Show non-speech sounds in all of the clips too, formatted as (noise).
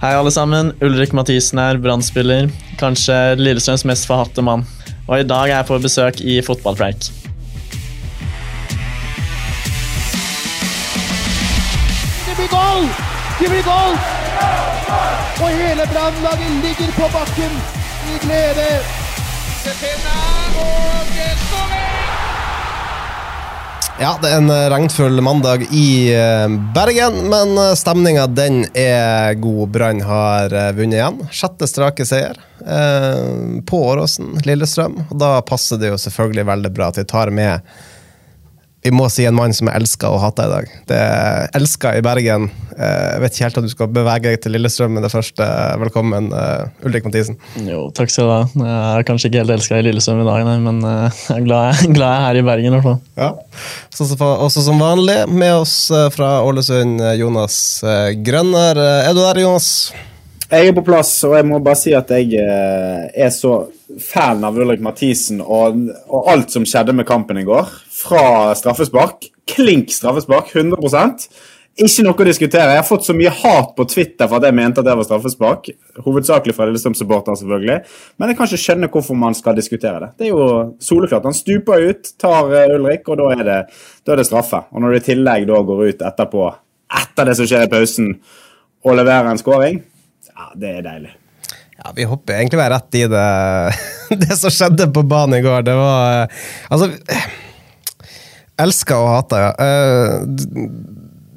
Hei, alle sammen. Ulrik Mathisen her, Brann-spiller. Kanskje Lillestrøms mest forhatte mann. Og i dag er jeg på besøk i fotballpreik. Det blir goal! Det blir goal! Og hele Brannlaget ligger på bakken i glede. Ja, det er en eh, regnfull mandag i eh, Bergen, men stemninga den er god. Brann har eh, vunnet igjen. Sjette strake seier eh, på Åråsen, Lillestrøm. Og da passer det jo selvfølgelig veldig bra at vi tar med Vi må si en mann som er elska og hata i dag. Det er elska i Bergen. Eh, jeg vet ikke helt om du skal bevege deg til Lillestrøm med det første. Velkommen, eh, Ulrik Mathisen. Jo, takk skal du ha. Jeg er kanskje ikke helt elska i Lillestrøm i dag, nei, men eh, jeg er glad jeg, (laughs) glad jeg er her i Bergen. i hvert fall. Ja. Så, så, også som vanlig med oss eh, fra Ålesund, eh, Jonas eh, Grønner. Eh, Er du der, Jonas? Jeg er på plass, og jeg må bare si at jeg eh, er så fan av Ulrik Mathisen og, og alt som skjedde med kampen i går. Fra straffespark. Klink straffespark, 100 Ikke noe å diskutere. Jeg har fått så mye hat på Twitter for at jeg mente at det var straffespark. Hovedsakelig fra Lillestrøm-supportere, selvfølgelig. Men jeg kan ikke skjønne hvorfor man skal diskutere det. Det er jo soleklart. Han stuper ut, tar eh, Ulrik, og da er, det, da er det straffe. Og når det i tillegg da går ut etterpå, etter det som skjer i pausen, og leverer en skåring, ja, det er deilig. Ja, Vi hopper egentlig bare rett i det, (laughs) det som skjedde på banen i går. Det var eh, Altså Elska og hater, ja. Eh,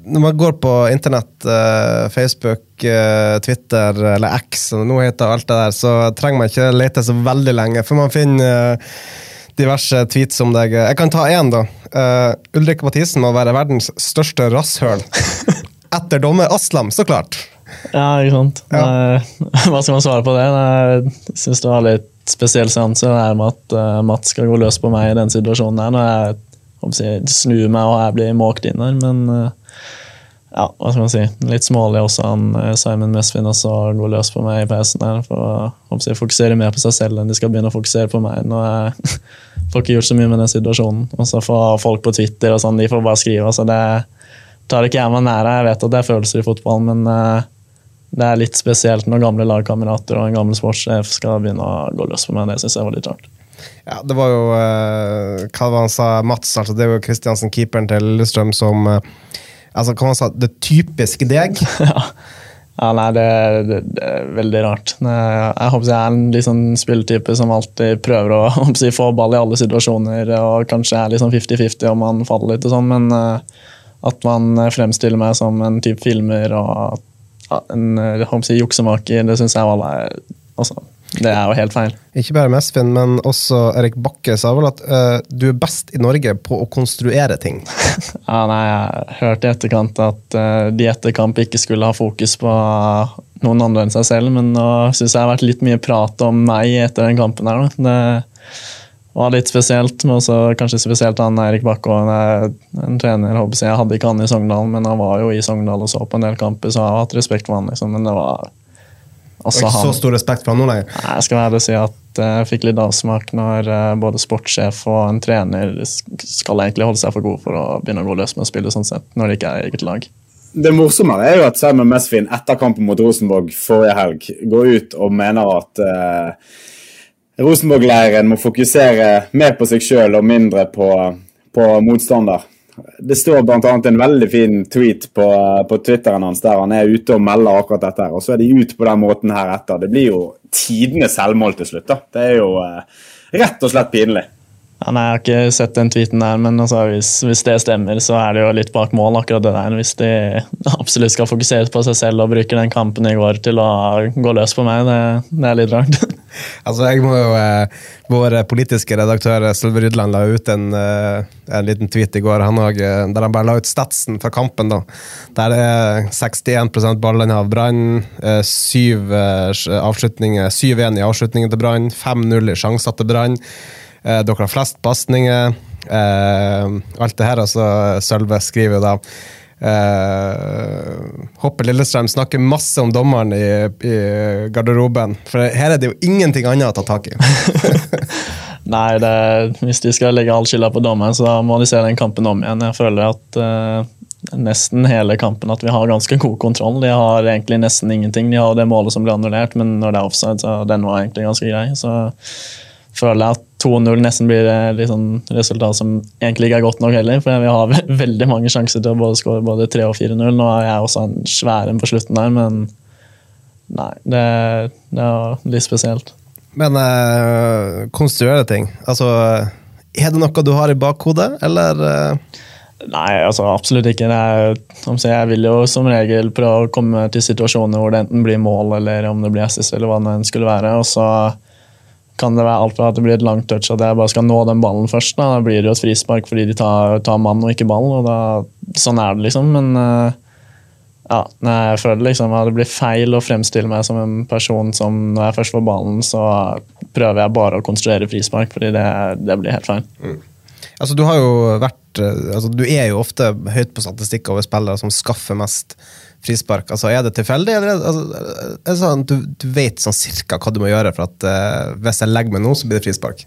Når man går på internett, eh, Facebook, eh, Twitter eller X, og nå heter alt det der, så trenger man ikke lete så veldig lenge, for man finner diverse tweets om deg. Jeg kan ta én, da. Uh, Ulrik Mathisen må være verdens største rasshøl. (laughs) Etter dommer Aslam, så klart. Ja, ikke sant. Ja. (laughs) Hva skal man svare på det? Jeg syns det var litt spesiell seanse det her med at Mats skal gå løs på meg i den situasjonen her, når jeg jeg, snur meg og jeg blir måkt inn her. Men eh, ja, hva skal man si. Litt smålig også han eh, Simon Mesfin også går løs på meg i pausen her. For å jeg, fokusere mer på seg selv enn de skal begynne å fokusere på meg. Når jeg (laughs) får ikke gjort så mye med den situasjonen. Og så får folk på Twitter og sånn, de får bare skrive. altså det tar ikke jeg meg nær av. Jeg vet at det er følelser i fotball, men eh, det er litt spesielt når gamle lagkamerater og en gammel sportssjef skal begynne å gå løs på meg. Det syns jeg var litt rart. Ja, det var jo uh, Hva var det han sa? Mats, altså. Det jo Kristiansen, keeperen til Lillestrøm, som uh, altså, Hva han sa Det typiske deg. (laughs) ja. nei, det, det, det er veldig rart. Jeg håper jeg er en litt sånn spilletype som alltid prøver å (laughs) håper få ball i alle situasjoner, og kanskje er sånn 50-50 om man faller litt og sånn, men uh, at man fremstiller meg som en type filmer og en håper jeg, juksemaker, det syns jeg var altså, Det er jo helt feil. Ikke bare Mesfin, men også Erik Bakke sa vel at uh, du er best i Norge på å konstruere ting. (laughs) Ja, nei, Jeg hørte i etterkant at uh, de etter kamp ikke skulle ha fokus på noen andre enn seg selv, men nå syns jeg det har vært litt mye prat om meg etter den kampen. her. Da. Det var litt spesielt, men også kanskje spesielt han Eirik Bakke. er En trener, jeg, jeg hadde ikke han i Sogndal, men han var jo i Sogndal og så på en del kamper, så jeg har hatt respekt for han, liksom, men det var Og ikke så stor respekt for han nå lenger. Nei, Jeg skal være ærlig og si at eh, jeg fikk litt avsmak når eh, både sportssjef og en trener skal egentlig holde seg for god for å begynne å gå løs med å spille sånn sett, når det ikke er eget lag. Det morsommere er jo at Simon Mesfin etter kampen mot Rosenborg forrige helg går ut og mener at eh, Rosenborg-leiren må fokusere mer på seg sjøl og mindre på, på motstander. Det står bl.a. en veldig fin tweet på, på Twitteren hans der han er ute og melder akkurat dette. her, Og så er de ute på den måten her etter. Det blir jo tidenes selvmål til slutt. da. Det er jo eh, rett og slett pinlig. Ja, nei, Jeg har ikke sett den tweeten der, men altså, hvis, hvis det stemmer, så er det jo litt bak mål. akkurat det der. Hvis de absolutt skal fokusere på seg selv og bruker den kampen i går til å gå løs på meg, det, det er litt rart. (laughs) (laughs) Altså, jeg må jo, eh, Vår politiske redaktør Sølve Rydland la ut en, eh, en liten tweet i går han også, eh, der han bare la ut statsen fra kampen. da. Der er 61 ballinnehav Brann, eh, syv eh, avslutninger, 7-1 i avslutningen til Brann, 5-0 i sjanser til Brann. Eh, dere har flest pasninger. Alt det her, altså Sølve skriver jo da Uh, Hoppe Lillestrøm snakker masse om dommeren i, i, garderoben. For her er det jo ingenting annet å ta tak i. (laughs) Nei, det, hvis de skal legge all skylda på dommeren, så må de se den kampen om igjen. Jeg føler at uh, nesten hele kampen at vi har ganske god kontroll. De har egentlig nesten ingenting. De har det målet som blir annullert, men når det er offside, så den var egentlig ganske grei. Så føler jeg at 2-0 nesten blir et liksom, resultat som egentlig ikke er godt nok heller. For vi har (laughs) veldig mange sjanser til å både skåre både 3 og 4-0. Nå er jeg også en svær en på slutten der, men nei, det, det er litt spesielt. Men øh, konstruere ting, altså Er det noe du har i bakhodet, eller? Øh? Nei, altså absolutt ikke. Er, jeg vil jo som regel prøve å komme til situasjoner hvor det enten blir mål, eller om det blir assist, eller hva det enn skulle være. og så kan det være alt fra at det blir et langt touch, at jeg bare skal nå den ballen først. Da, da blir det jo et frispark fordi de tar, tar mann og ikke ball. og da, Sånn er det, liksom. Men uh, ja, jeg føler liksom at det blir feil å fremstille meg som en person som når jeg først får ballen, så prøver jeg bare å konstruere frispark, fordi det, det blir helt feil. Mm. Altså, du har jo vært eh, altså, Du er jo ofte høyt på statistikk over spillere som skaffer mest frispark? Altså, er det tilfeldig, eller er altså, er det sånn, du, du vet sånn cirka hva du må gjøre for at uh, hvis jeg legger meg nå, så blir det frispark?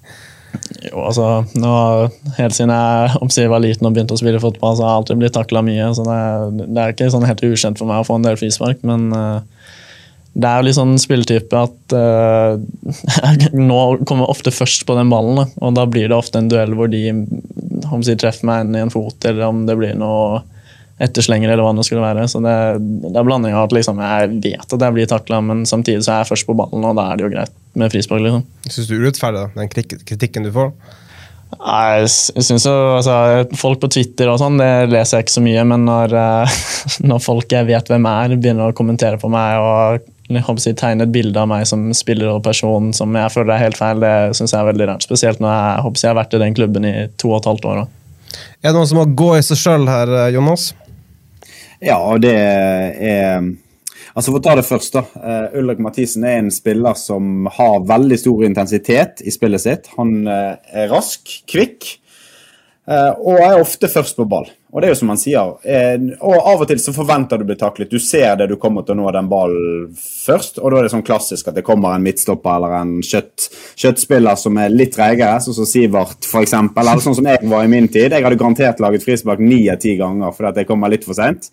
Jo, altså, nå, Helt siden jeg, jeg var liten og begynte å spille fotball, så har jeg alltid blitt takla mye. så det, det, er ikke sånn helt ukjent for meg å få en del frispark, men uh, det er jo litt sånn spilletype at (laughs) uh, nå kommer ofte først på den ballen, da, og da blir det ofte en duell hvor de om de treffer meg inn i en fot, eller om det blir noe etterslenger eller hva det skulle være. Så det, det er blanding av at liksom, jeg vet at jeg blir takla, men samtidig så er jeg først på ballen, og da er det jo greit med frispark. Liksom. Syns du er urettferdig, den kritikken du får? Nei, jeg synes jo, altså, Folk på Twitter og sånn, det leser jeg ikke så mye, men når, eh, (laughs) når folk jeg vet hvem er, begynner å kommentere på meg og jeg håper jeg, tegne et bilde av meg som spiller og person som jeg føler er helt feil, det syns jeg er veldig rart. Spesielt når jeg, jeg har vært i den klubben i to og et halvt år. Er det noen som må gå i seg sjøl her, eh, Jonas? Ja, og det er Altså For å ta det først, da. Uh, Ulrik Mathisen er en spiller som har veldig stor intensitet i spillet sitt. Han uh, er rask, kvikk, uh, og er ofte først på ball. Og det er jo som han sier. og av og til så forventer du å bli taklet. Du ser det du kommer til å nå den ballen først, og da er det sånn klassisk at det kommer en midtstopper eller en kjøtt, kjøttspiller som er litt treigere, sånn som Sivert f.eks. Eller sånn som jeg var i min tid. Jeg hadde garantert laget frispark ni av ti ganger fordi at jeg kommer litt for seint.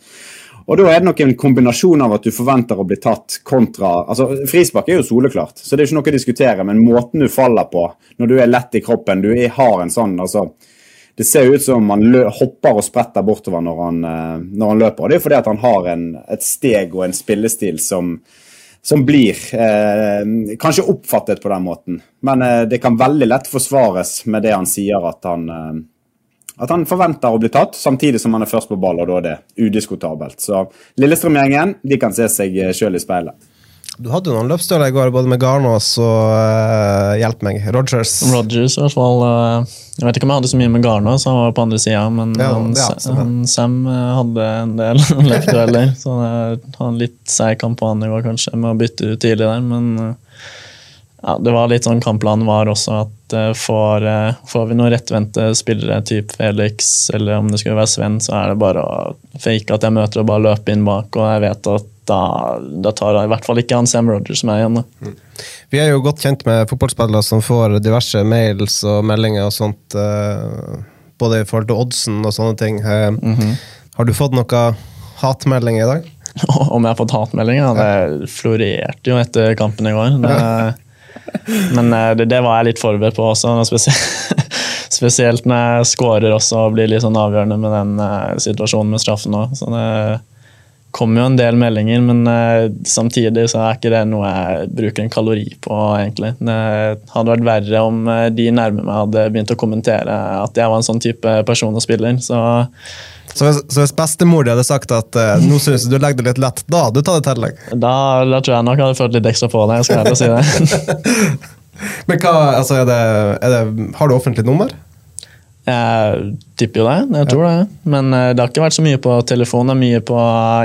Og Da er det nok en kombinasjon av at du forventer å bli tatt kontra altså Frispark er jo soleklart, så det er ikke noe å diskutere. Men måten du faller på når du er lett i kroppen, du har en sånn altså, Det ser ut som han hopper og spretter bortover når han, eh, når han løper. og Det er fordi at han har en, et steg og en spillestil som, som blir eh, kanskje oppfattet på den måten. Men eh, det kan veldig lett forsvares med det han sier at han eh, at han forventer å bli tatt, samtidig som han er først på ball, og da er det udiskutabelt. Så Lillestrøm-gjengen de kan se seg sjøl i speilet. Du hadde jo noen løpsstøler i går, både med Garnås og uh, hjelp meg, Rogers. Rogers i hvert fall. Uh, jeg vet ikke om jeg hadde så mye med Garnås, han var på andre sida, men ja, han, han, Sam uh, hadde en del (laughs) løpsdueller. så det var en litt seig kamp på han i går, kanskje, med å bytte ut tidlig der, men ja, det var litt sånn Kampplanen var også at uh, får, uh, får, vi noen rettvendte spillere, type Felix eller om det skulle være Sven, så er det bare å fake at jeg møter og bare løpe inn bak. Og jeg vet at da, da tar jeg i hvert fall ikke han Sam Rogers med igjen. Mm. Vi er jo godt kjent med fotballspillere som får diverse mails og meldinger og sånt, uh, både i forhold til oddsen og sånne ting. Mm -hmm. Har du fått noe hatmelding i dag? (laughs) Om jeg har fått hatmeldinger? Det florerte jo etter kampen i går. Det, (laughs) men eh, det, det, var jeg litt forberedt på også. Spesielt, (laughs) spesielt når jeg scorer også og blir litt sånn avgjørende med den situasjonen med straffen òg. Så det kommer jo en del meldinger, men uh, samtidig så er ikke det noe jeg bruker en kalori på, egentlig. Det hadde vært verre om de nærme meg hadde begynt å kommentere at jeg var en sånn type person og spiller. Så Så hvis, så hvis bestemor hadde sagt at uh, nå syns du legger det litt lett, da hadde du tatt et tillegg? Da, da tror jeg nok jeg hadde følt litt ekstra på det. jeg skal ærlig si det. (laughs) Men hva, altså, er det, er det, Har du offentlig nummer? Jeg tipper jo det. Jeg tror det. Men eh, det har ikke vært så mye på telefon. Det er mye på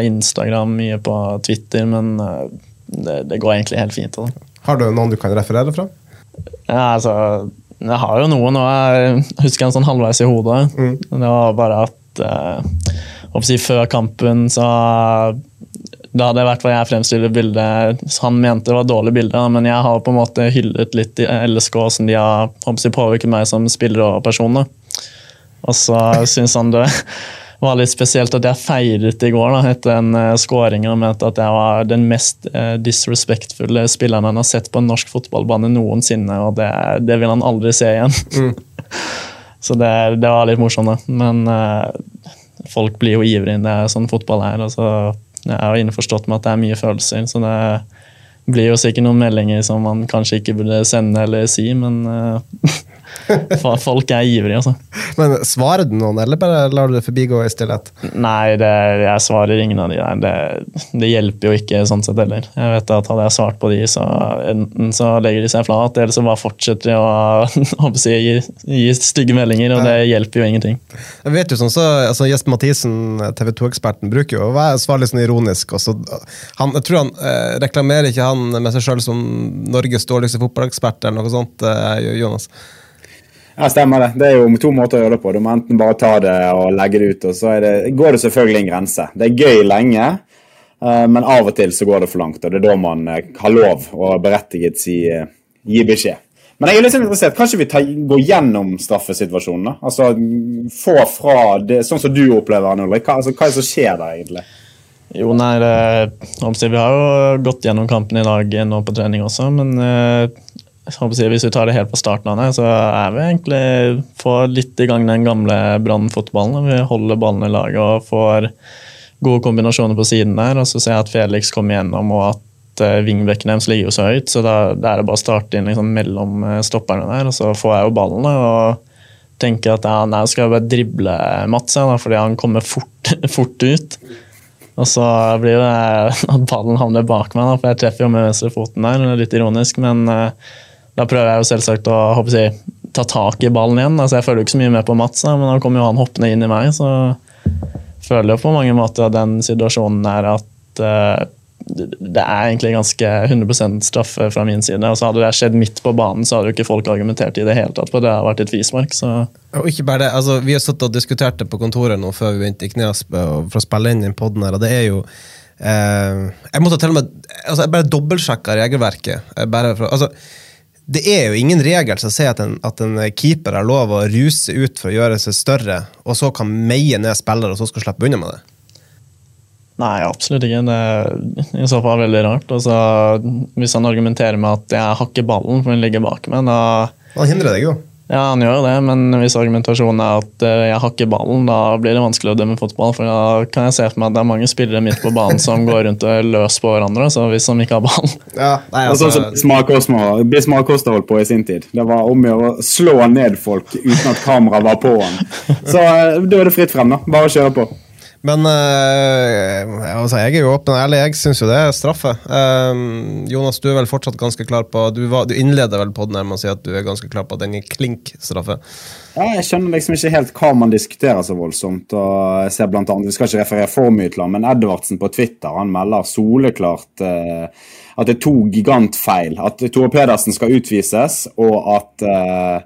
Instagram, mye på Twitter, men eh, det, det går egentlig helt fint. Altså. Har du noen du kan referere fra? Ja, altså, jeg har jo noe nå. Jeg husker en sånn halvveis i hodet. Mm. Det var bare at eh, si, Før kampen så da hadde i vært hva jeg fremstiller bildet han mente det var dårlig bilde, men jeg har på en måte hyllet litt i LSK hvordan de har påvirket meg som spiller og person. Og så syns han det var litt spesielt at jeg feiret i går da, etter en uh, scoring og mente at jeg var den mest uh, disrespektfulle spilleren han har sett på en norsk fotballbane noensinne, og det, det vil han aldri se igjen. Mm. (laughs) så det, det, var litt morsomt, da. Men uh, folk blir jo ivrige, det er sånn fotball er. Altså, så jeg er jo innforstått med at det er mye følelser, så det blir jo sikkert noen meldinger som man kanskje ikke burde sende eller si, men (laughs) (laughs) Folk er ivrige, altså. Men Svarer du noen, eller bare lar du det forbigå i stillhet? Nei, det, jeg svarer ingen av de der. Det, det, hjelper jo ikke sånn sett heller. Jeg vet at Hadde jeg svart på de, så enten så legger de seg flat, eller så bare fortsetter de å (laughs) si, gi, gi, stygge meldinger, og det hjelper jo ingenting. Jeg vet jo sånn, så altså Jesper Mathisen, TV 2-eksperten, bruker jo å svare litt sånn ironisk. Også. Han, jeg tror han eh, reklamerer ikke han med seg sjøl som Norges dårligste fotballekspert, eller noe sånt, eh, Jonas? Ja, stemmer det. Det er jo to måter å gjøre det på. Du må enten bare ta det og legge det ut, og så det, går det selvfølgelig en grense. Det er gøy lenge, uh, men av og til så går det for langt. Og det er da man uh, har lov og berettiget si, uh, gi beskjed. Men jeg er litt interessert. Kanskje vi tar, går gjennom straffesituasjonen? da? Altså, Få fra det, sånn som du opplever den, Ulrik. Hva, altså, hva er det som skjer der, egentlig? Jo, nei, det, Vi har jo gått gjennom kampen i dag nå på trening også, men hvis vi tar det helt på starten av det, så er vi egentlig får litt i gang den gamle Brann-fotballen. Vi holder ballen i laget og får gode kombinasjoner på siden der. Og så ser jeg at Felix kommer gjennom, og at uh, vingbekken deres ligger jo så høyt. Så da, da, er det bare å starte inn liksom, mellom uh, stopperne der, og så får jeg jo ballen. og tenker at ja, nei, skal jeg bare drible Mats, ja, fordi han kommer fort, (laughs) fort ut. Og så blir det at ballen havner bak meg, da, for jeg treffer jo med venstrefoten der. Litt ironisk, men uh, da prøver jeg jo selvsagt å jeg, ta tak i ballen igjen. Altså, jeg føler jo ikke så mye med på Mats, men da kommer jo han hoppende inn i meg. Så føler jeg på mange måter at den situasjonen er at uh, det er egentlig ganske 100 straffe fra min side. Og så Hadde det skjedd midt på banen, så hadde jo ikke folk argumentert i det hele tatt på det. har vært et fismark. så... Og ikke bare det, altså, Vi har satt og diskutert det på kontoret nå før vi begynte i Knesbø for å spille inn den poden her, og det er jo eh, Jeg måtte til og med altså, jeg bare dobbeltsjekka regelverket. Bare for, altså, det er jo ingen regel som sier at en, at en, keeper har lov å ruse ut for å gjøre seg større, og så kan meie ned spillere, og så skal slippe unna med det. Nei, absolutt ikke. Det er i så fall veldig rart. Altså, hvis han argumenterer med at jeg hakker ballen for han ligger bak meg, da Han hindrer deg jo. Ja, han gjør det, men hvis argumentasjonen er at jeg jeg hakker ballen, da blir det vanskelig å dømme fotball. For da kan jeg se for meg at det er mange spillere midt på banen som går rundt og er løs på hverandre. så hvis de ikke har ballen. Ja, nei, altså, sånn som Bismar Kosta holdt på i sin tid. Det var om å slå ned folk uten at kameraet var på han. Så eh, da er det fritt frem, da. Bare kjøre på. Men uh, altså, jeg er jo åpen og ærlig. Jeg syns jo det er straffe. Um, Jonas, du er vel fortsatt ganske klar på Du, var, du innleder vel på den med å si at du er ganske klar på at den er klink straffe? Ja, jeg skjønner liksom ikke helt hva man diskuterer så voldsomt. og jeg ser blant annet, Vi skal ikke referere for mye til ham, men Edvardsen på Twitter han melder soleklart uh, at det er to gigantfeil. At Tore Pedersen skal utvises, og at, uh,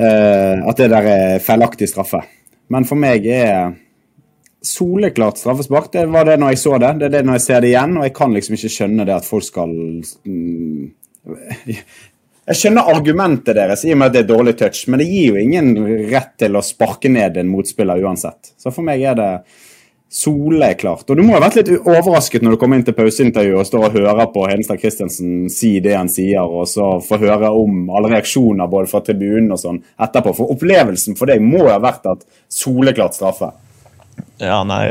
at det der er feilaktig straffe. Men for meg er soleklart straffespark. Det var det når jeg så det. Det er det når jeg ser det igjen, og jeg kan liksom ikke skjønne det at folk skal mm, Jeg skjønner argumentet deres i og med at det er dårlig touch, men det gir jo ingen rett til å sparke ned en motspiller uansett. Så for meg er det soleklart. Og du må ha vært litt overrasket når du kommer inn til pauseintervjuet og står og hører på Hedenstad Christensen si det han sier, og så får høre om alle reaksjoner både fra tribunen og sånn etterpå. For opplevelsen for deg må jo ha vært at soleklart straffe. Ja, nei,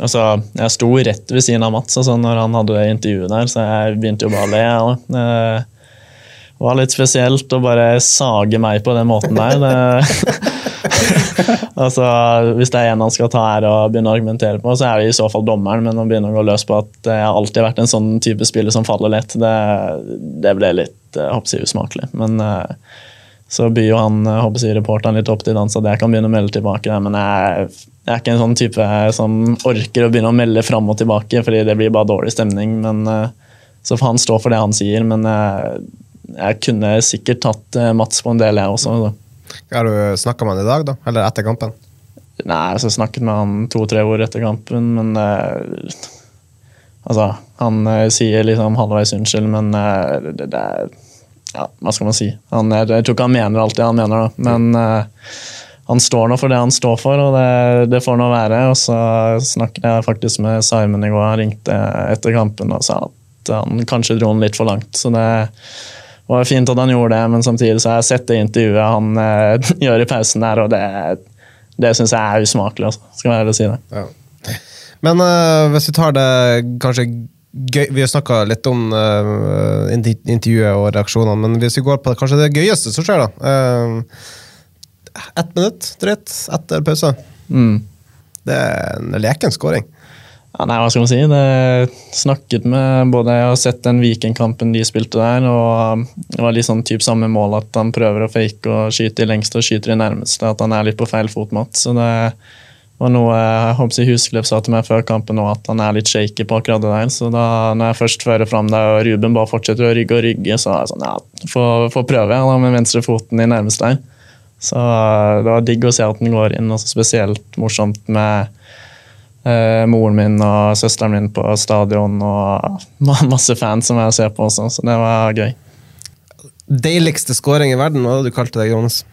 altså Jeg sto rett ved siden av Mats altså, når han hadde det intervjuet der, så jeg begynte jo bare å le. Ja. Det var litt spesielt å bare sage meg på den måten der. Det, (laughs) altså, hvis det er en han skal ta her og begynne å argumentere på, så er det i så fall dommeren, men å begynne å gå løs på at jeg har alltid vært en sånn type spiller som faller lett, det, det ble litt håper jeg, usmakelig. Men uh, så byr jo han håper jeg, reporteren litt opp til dans at jeg kan begynne å melde tilbake. Men jeg, jeg, er ikke en sånn type som orker å begynne å melde fram og tilbake, fordi det blir bare dårlig stemning. men uh, så får han stå for det han sier, men jeg, jeg kunne sikkert tatt Mats på en del, jeg også. Så. Har du snakka med han i dag, da? Eller etter kampen? Nei, altså, jeg snakket med han to-tre ord etter kampen, men uh, Altså, han uh, sier liksom halvveis unnskyld, men uh, det, det, er Ja, hva skal man si? Han, jeg, tror ikke han mener alt det han mener, da, men han står nå for det han står for, og det, det får nå være. Og så snakket jeg faktisk med Simon i går, ringte etter kampen og sa at han kanskje dro den litt for langt. så det var fint at han gjorde det, men samtidig så har jeg sett det intervjuet han eh, (laughs) gjør i pausen der, og det, det syns jeg er usmakelig. Altså. Skal være ærlig å si det. Ja. Men uh, hvis vi tar det kanskje gøy Vi har snakka litt om uh, intervjuet og reaksjonene, men hvis vi går på det, kanskje det gøyeste som skjer, da. Ett minutt drøyt etter pause. Mm. Det er en leken scoring. Ja, nei, hva skal man si? Det snakket med både Jeg har sett den Viken-kampen de spilte der, og det var litt sånn typ samme mål at han prøver å fake og skyte i lengste og skyter i nærmeste. At han er litt på feil fot, Mats. Så det var noe jeg håper Husklepp sa til meg før kampen òg, at han er litt shaky på akkurat det der. Så da når jeg først fører fram det, og Ruben bare fortsetter å rygge og rygge, så er jeg sånn ja, får prøve da, med venstrefoten i nærmeste der. Så det var digg å se at den går inn, og spesielt morsomt med eh, moren min og søsteren min på stadion og masse fans som jeg ser på også, så det var gøy. Deiligste scoring i verden, hva hadde du kalt det, Jonas?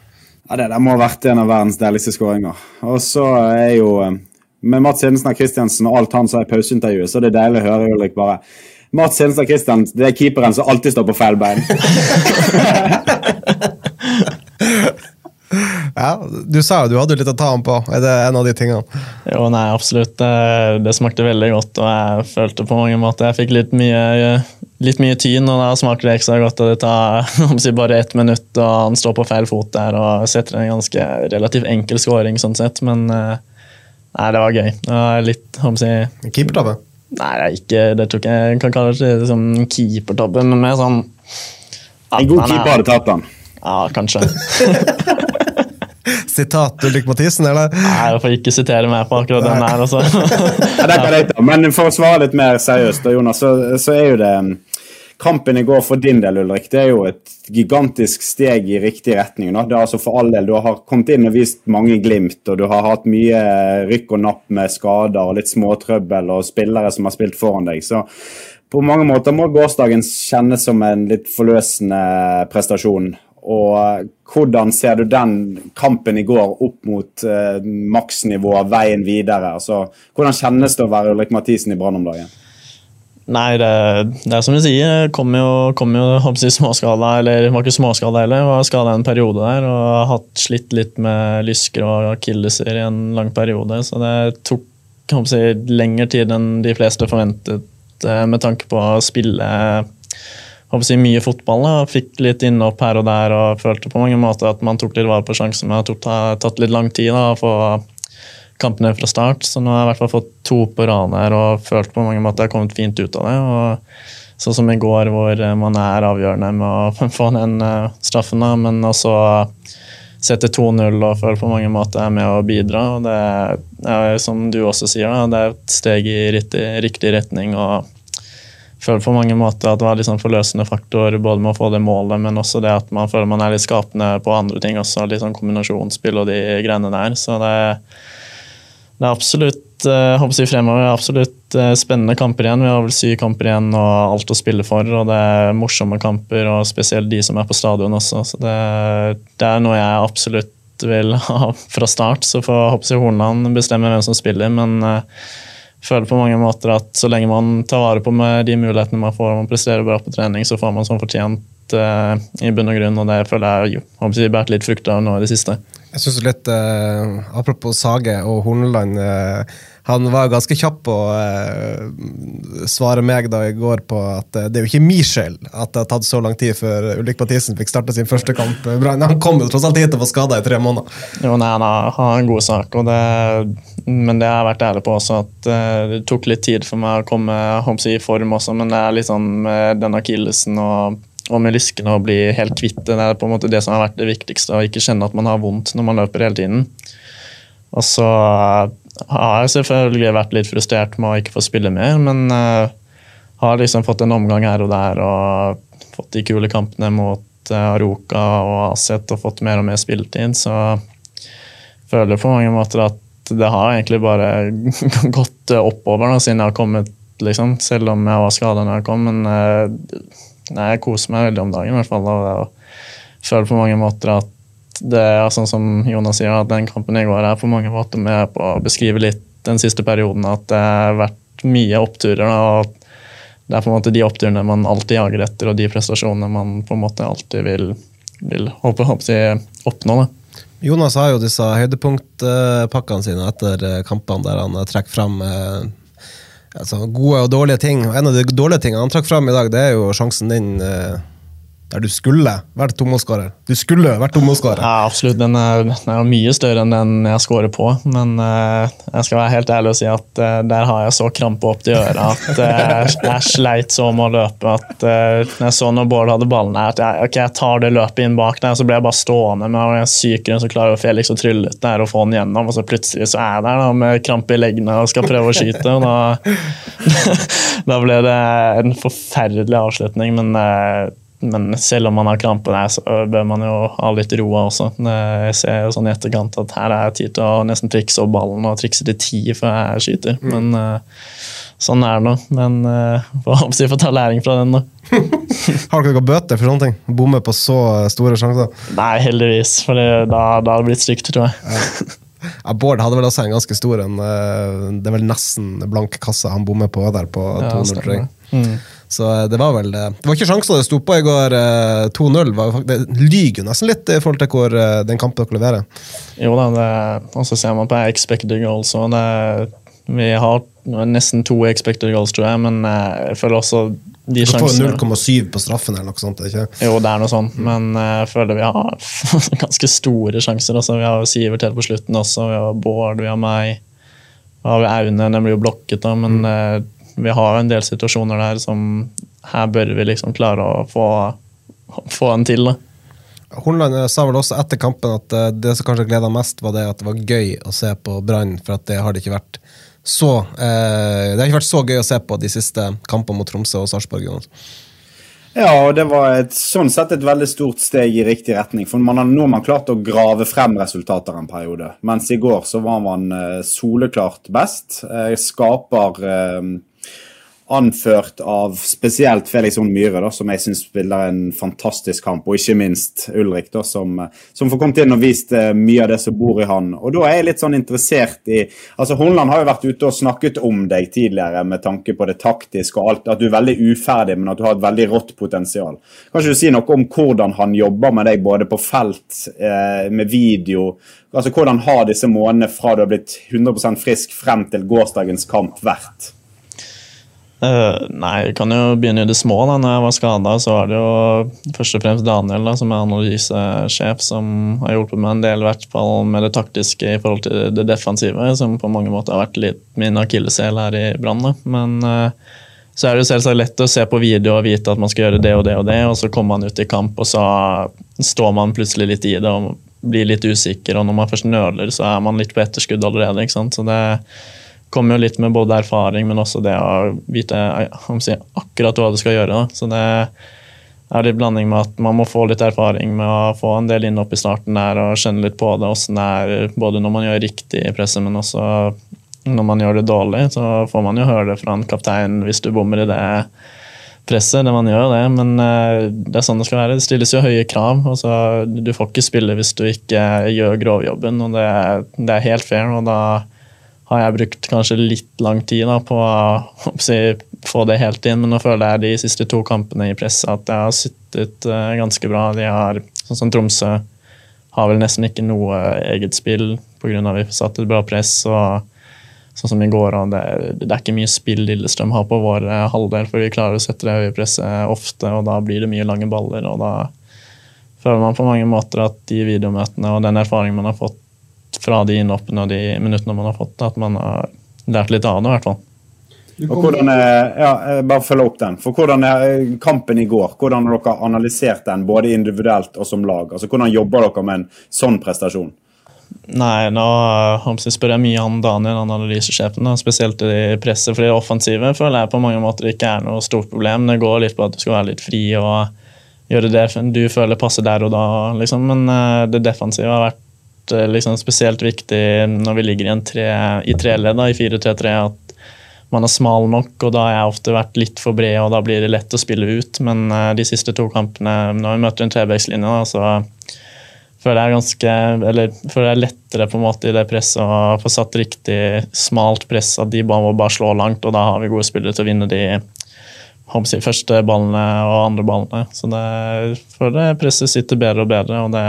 Ja, Det der må ha vært en av verdens deiligste skåringer. Og så er jo eh, Med Mats Hedenstad Christiansen og alt han sa i pauseintervjuet, så er det deilig å høre Ulrik bare Mats Hedenstad Christiansen, det er keeperen som alltid står på feil bein. (laughs) Ja, Du sa jo du hadde litt å ta ham på. Er det en av de tingene? Jo, nei, absolutt. Det, det, smakte veldig godt, og jeg følte på mange måter jeg fikk litt mye, litt mye tyn, og da smaker det ekstra godt. og Det tar (laughs) si, bare ett minutt, og han står på feil fot der og setter en ganske relativt enkel scoring, sånn sett, men eh, nei, det var gøy. Det var litt si, Keepertabbe? Nei, det, er ikke, det tror ikke jeg kan kalle det som keepertabbe, men mer sånn En god keeper hadde tatt den. Ja, kanskje. (laughs) Sitat Ulrik Mathisen, eller? Nei, jeg får ikke sitere meg på akkurat den her. Altså. (laughs) ja. Men for å svare litt mer seriøst, Jonas, så, så, er jo det um, Kampen i går for din del, Ulrik, det er jo et gigantisk steg i riktig retning. Da. Det er altså for all del, Du har kommet inn og vist mange glimt, og du har hatt mye rykk og napp med skader og litt småtrøbbel og spillere som har spilt foran deg. Så på mange måter må gårsdagen kjennes som en litt forløsende prestasjon. Og hvordan ser du den kampen i går opp mot uh, maksnivået, veien videre? Altså, hvordan kjennes det å være Ulrik Mathisen i Brann om dagen? Nei, det, det, er som du sier. Kom jo, kom jo jeg, småskala, eller var ikke småskala heller. Var skada en periode der og har hatt slitt litt med lysker og akilleser i en lang periode. Så det tok jeg, lengre tid enn de fleste forventet eh, med tanke på å spille si, mye fotball. Da. Fikk litt innhopp her og der og følte på mange måter at man tok litt vare på sjansen. Men Det har tatt litt lang tid da, å få kampene fra start, så nå har jeg i hvert fall fått to på rad her og følt på mange måter at jeg har kommet fint ut av det. og Sånn som i går, hvor man er avgjørende med å (laughs) få den eh, straffen, da, men også sette 2-0 og føle på mange måter er med å bidra. og Det er, som du også sier, da, det er et steg i riktig, riktig retning. og føler på mange måter at det var litt sånn forløsende faktor både med å få det målet, men også det at man føler man er litt skapende på andre ting også. Litt sånn kombinasjonsspill og de greiene der. Så det, det er absolutt jeg håper å si fremover, absolutt eh, spennende kamper igjen. Vi har vel syv kamper igjen og alt å spille for. og Det er morsomme kamper, og spesielt de som er på stadion også. Så det, det er noe jeg absolutt vil (laughs) ha fra start. Så får jeg Hornland bestemme hvem som spiller, men uh, føler på mange måter at så lenge man tar vare på med de mulighetene man får, og man presterer bra på trening, så får man sånn fortjent uh, i bunn og grunn, og det føler jeg har båret litt frukt av nå i det siste. Jeg synes litt, uh, Apropos Sage og Horneland. Uh, han var ganske kjapp på å uh, svare meg da i går på at uh, det er jo ikke min skyld at det har tatt så lang tid før Ulrik Mathisen fikk starte sin første kamp. Han kom jo tross alt hit og var skada i tre måneder. Jo, nei, Han har- en god sak, det, men det har jeg vært ærlig på også. at uh, Det tok litt tid for meg å komme i form også, men det er litt sånn med den akillesen og, og med lyskene å bli helt kvitt. Det er på en måte det som har vært det viktigste, å ikke kjenne at man har vondt når man løper hele tiden. Og så har jeg selvfølgelig vært litt frustrert med å ikke få spille mer, men uh, har liksom fått en omgang her og der og fått de kule kampene mot uh, Aroka og Aset og fått mer og mer spilletid, så føler på mange måter at det har egentlig bare (laughs) gått oppover da, siden jeg har kommet, liksom. Selv om jeg var skada når jeg kom. Men uh, nei, jeg koser meg veldig om dagen, i hvert fall. Og jeg føler på mange måter at det er sånn som Jonas sier, at den kampen i går er på mange måter med på å beskrive litt den siste perioden. At det har vært mye oppturer. Og det er på en måte de oppturene man alltid jager etter, og de prestasjonene man på en måte alltid vil, vil håpe, håpe oppnå. Da. Jonas har jo disse høydepunktpakkene sine etter eh, kampene, der han eh, trekker fram eh, altså, gode og dårlige ting. En av de dårlige tingene han trakk fram i dag, det er jo sjansen din der du skulle vært tomålsskårer. Du skulle vært tomålsskårer. Ja, absolutt. Den er, den er mye større enn den jeg scorer på. Men uh, jeg skal være helt ærlig og si at uh, der har jeg så krampe opp til øret at uh, jeg sleit så med å løpe at eh, når jeg så når Bård hadde ballen her, at jeg, okay, jeg tar det løpet inn bak der, så ble jeg bare stående Men jeg en sykere så klarer Felix å trylle ut der og få den gjennom, og så plutselig så er jeg der da, med krampe i leggene og skal prøve å skyte. og da, (laughs) da ble det en forferdelig avslutning, men eh, men selv om man har krampe der, så bør man jo ha litt roa også. Jeg ser jo sånn i etterkant at her er det tid til å nesten trikse opp ballen og trikse til ti før jeg skyter. Mm. Men uh, sånn er det nå. Men uh, får vi får ta læring fra den, da. (laughs) har dere noen bøter for sånne ting? Bomme på så store sjanser? Nei, heldigvis. For da, da hadde det blitt stygt, tror jeg. Ja. Bård hadde vel også en ganske stor en. Det er vel nesten blank kasse han bommer på der på 200, ja. Så det var vel det. Det var ikke sjanser det sto på i går. 2-0 Det lyger nesten litt i forhold til hvor den kampen dere leverer. Jo da, og så ser man på expected goals òg. Vi har nesten to expected goals, tror jeg, men jeg føler også de sjansene 0,7 på straffen eller noe sånt? ikke? Jo, det er noe sånt, men jeg føler vi har (laughs) ganske store sjanser. Også. vi har Sivert helt på slutten også, vi har Bård, vi har meg. Vi har Aune, den blir jo blokket, da, men mm vi har en del situasjoner der som her bør vi liksom klare å få, få en til. da. Hornland sa vel også etter kampen at det som kanskje gleda mest, var det at det var gøy å se på Brann, for at det har det ikke vært så eh, Det har ikke vært så gøy å se på de siste kampene mot Tromsø og Sarpsborg. Ja, og det var et, sånn sett et veldig stort steg i riktig retning. For man har, nå har man klart å grave frem resultater en periode. Mens i går så var man eh, soleklart best. Eh, skaper eh, anført av spesielt Felix Horn Myhre, da, som jeg syns spiller en fantastisk kamp. Og ikke minst Ulrik, da, som, som får kommet inn og vist uh, mye av det som bor i han. Og da er jeg litt sånn interessert i altså Hornland har jo vært ute og snakket om deg tidligere med tanke på det taktiske og alt. At du er veldig uferdig, men at du har et veldig rått potensial. Kan ikke du si noe om hvordan han jobber med deg, både på felt, eh, med video altså Hvordan har disse månedene fra du har blitt 100% frisk frem til gårsdagens kamp vært? Uh, nei, vi kan jo begynne i det små. da. Når jeg var skada, så var det jo først og fremst Daniel, da, som er analysesjef, som har hjulpet meg en del i hvert fall med det taktiske i forhold til det defensive, som på mange måter har vært litt min akilleshæl her i Brann. Men uh, så er det jo selvsagt lett å se på video og vite at man skal gjøre det og det og det, og så kommer man ut i kamp, og så står man plutselig litt i det og blir litt usikker, og når man først nøler, så er man litt på etterskudd allerede. ikke sant? Så det kommer jo litt med både erfaring, men også det å vite si, akkurat hva du skal gjøre. Da. Så det er litt blanding med at man må få litt erfaring med å få en del inn opp i starten der og skjønne litt på det, åssen det er både når man gjør riktig i presset, men også når man gjør det dårlig. Så får man jo høre det fra en kaptein hvis du bommer i det presset. det man gjør det, Men det er sånn det skal være. Det stilles jo høye krav. Altså, du får ikke spille hvis du ikke gjør grovjobben, og det, det er helt fair. og da har jeg brukt kanskje litt lang tid da, på (laughs) å si, få det helt inn, men nå føler jeg de siste to kampene i presset at jeg har sittet uh, ganske bra. De har, sånn som Tromsø har vel nesten ikke noe eget spill pga. at vi satt et bra press. og sånn som i går. Og det, det, er ikke mye spill Lillestrøm har på vår eh, halvdel, for vi klarer å sette det høye presset ofte, og da blir det mye lange baller. og da føler man på mange måter at de videomøtene og den erfaringen man har fått fra de innhoppene og de minuttene man har fått, at man har lært litt av det, i hvert fall. Og hvordan ja, Bare følge opp den. For Hvordan er kampen i går? Hvordan har dere analysert den, både individuelt og som lag? Altså, Hvordan jobber dere med en sånn prestasjon? Nei, nå spør jeg mye han Daniel, han analysesjefen, spesielt i presset. For det offensive føler jeg på mange måter ikke er noe stort problem. Det går litt på at du skal være litt fri og gjøre det du føler passer der og da. Liksom. Men eh, det defensive har vært eh, liksom, spesielt viktig når vi ligger i, en tre, i treledd, i 4-3-3, at man er smal nok, og da har jeg ofte vært litt for bred, og da blir det lett å spille ut. Men eh, de siste to kampene, når vi møter en trebekslinje, så føler jeg ganske Eller føler jeg lettere på en måte i det presset å få satt riktig smalt press, at de bare må bare slå langt, og da har vi gode spillere til å vinne de si, første ballene og andre ballene. Så det, føler presset sitter bedre og bedre, og det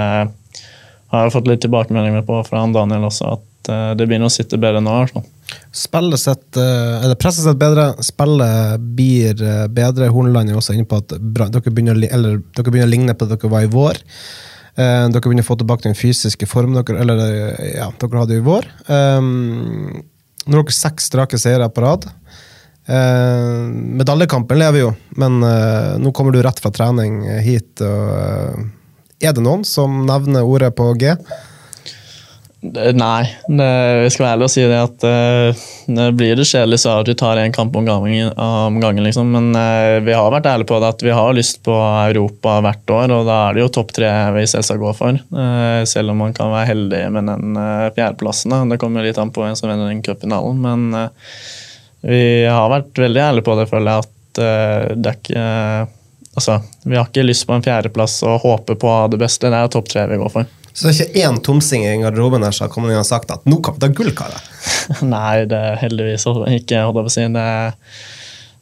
har jeg fått litt tilbakemeldinger på fra Daniel også, at uh, det begynner å sitte bedre nå. Sånn. Spillet sitt, eh, eller presset sitt bedre, spillet blir eh, bedre. Horneland er også inne på at dere begynner, eller, dere begynner å ligne på det dere var i vår. Uh, dere begynner å få tilbake den fysiske formen dere, eller, ja, dere hadde i vår. Um, nå har dere seks strake seire på rad. Uh, medaljekampen lever jo, men uh, nå kommer du rett fra trening hit. Og, er det noen som nevner ordet på G? Nei, det, vi skal være ærlig og si det at uh, blir det kjedelig så at vi tar en kamp om gangen, om gangen liksom. Men uh, vi har vært ærlige på det at vi har lyst på Europa hvert år, og da er det jo topp tre vi selvsagt går for. Uh, selv om man kan være heldig med den fjerdeplassen. Det kommer litt an på hvem som vinner den cupfinalen, men vi har vært veldig ærlige på det, føler jeg, at det er ikke Altså, vi har ikke lyst på en fjerdeplass og håper på det beste. Det er topp tre vi går for. Så det er ikke én tomsing i garderoben her som har kommet inn og sagt at nå kan vi ta gull, karer? (laughs) Nei, det er heldigvis ikke. holdt jeg på å si. Det,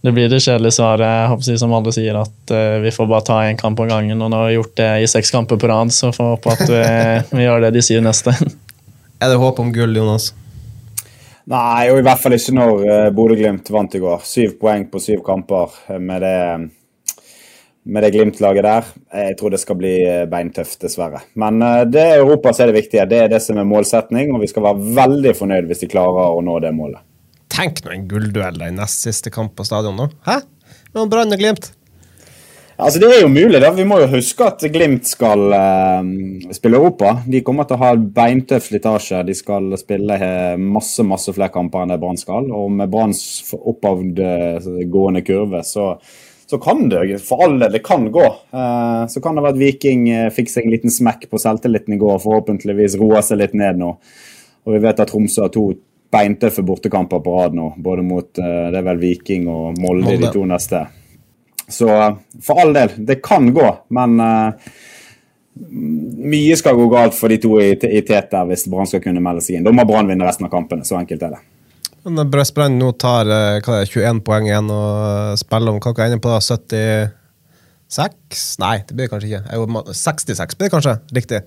det blir det kjedelige svaret, si, som alle sier, at uh, vi får bare ta én kamp av gangen. Og nå har vi gjort det i seks kamper på rad, så får vi håpe at vi, vi, gjør det de sier neste. (laughs) er det håp om gull, Jonas? Nei, og i hvert fall ikke når uh, Bodø-Glimt vant i går. Syv poeng på syv kamper med det med det Glimt-laget der. Jeg tror det skal bli eh, beintøft, dessverre. Men eh, det er Europa som er det viktige. Det er det som er målsetning, og vi skal være veldig fornøyd hvis de klarer å nå det målet. Tenk nå en gullduell i nest siste kamp på stadion nå. Hæ? Mellom Brann og Glimt. Altså Det er jo mulig. da. Vi må jo huske at Glimt skal uh, spille Europa. De kommer til å ha beintøff slitasje. De skal spille masse masse flere kamper enn det Brann skal. Og med Branns oppadgående kurve så så kan det for alle det kan gå. Eh, så kan det være at Viking eh, fikk seg en liten smekk på selvtilliten i går og forhåpentligvis roer seg litt ned nå. Og vi vet at Tromsø har to beintøffe bortekamper på rad nå, både mot eh, det er vel Viking og Molde, Molde. de to neste. Så for all del, det kan gå, men mye skal gå galt for de to i, i Tete hvis Brann skal kunne melde seg inn. Da må Brann vinne resten av kampene. Så enkelt er det. Men Brøstbrann nå tar eh, det, 21 poeng igjen og spiller om hva er inne på da, 76? Nei, det blir det kanskje ikke. 66 blir det kanskje. Riktig.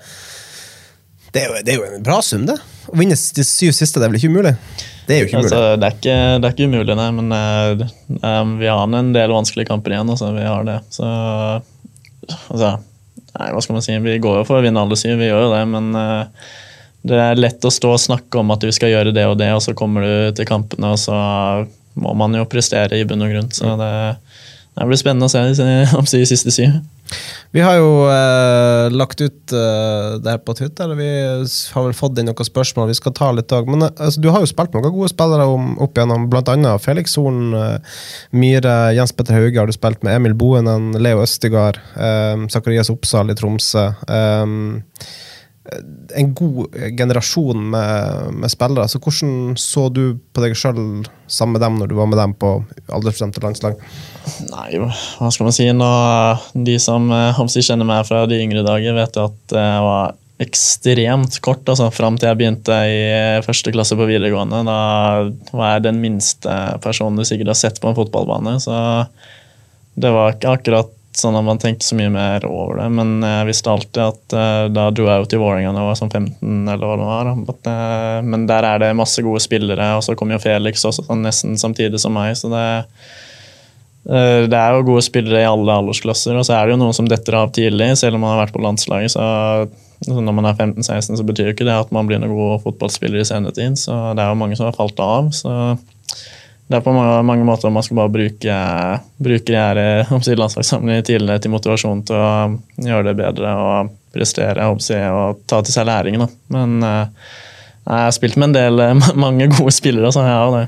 Det er, jo, det er, jo, en bra sum, det. Å vinne de syv siste, det er vel ikke umulig? Det er jo ikke umulig. Altså, det, er ikke, det, er ikke, umulig, nei, men uh, vi har en del vanskelige kamper igjen. Altså, vi har det. Så altså, Nei, hva skal man si? Vi går jo for å vinne alle syv, vi gjør jo det, men uh, det er lett å stå og snakke om at du skal gjøre det og det, og så kommer du til kampene, og så må man jo prestere i bunn og grunn. Så det, det blir spennende å se om de siste syv. Vi har jo eh, lagt ut eh, det her på Twitter. Vi har vel fått inn noen spørsmål vi skal ta litt av. Men eh, altså, du har jo spilt noen gode spillere om, opp igjennom, bl.a. Felix Horn, eh, Myhre, Jens Petter Hauge har du spilt med. Emil Boenen, Leo Østigard, eh, Zakarias Oppsal i Tromsø. Eh, en god generasjon med, med, spillere. Så hvordan så du på deg sjøl sammen med dem når du var med dem på aldersbestemte landslag? Nei, hva skal man si? Nå, de som eh, kjenner meg fra de yngre dager, vet at jeg var ekstremt kort altså, fram til jeg begynte i første klasse på videregående. Da var jeg den minste personen du sikkert har sett på en fotballbane. Så det var ikke akkurat sånn at man tenkte så mye mer over det. Men jeg visste alltid at uh, da dro jeg jo til Vålerenga da jeg var sånn 15, eller hva det var. At, uh, men der er det masse gode spillere, og så kom jo Felix også sånn nesten samtidig som meg. så det uh, det er jo gode spillere i alle aldersklasser, og så er det jo noen som detter av tidlig, selv om man har vært på landslaget. så Når man er 15-16, så betyr jo ikke det at man blir noen god fotballspiller i senere tid. Så det er jo mange som har falt av. så det er på mange, måter man skal bare bruke, bruke de landslagssamlingene tidligere til motivasjon til å gjøre det bedre og prestere og ta til seg læringen. Men uh, jeg har spilt med en del, (laughs) mange gode spillere, så jeg har det.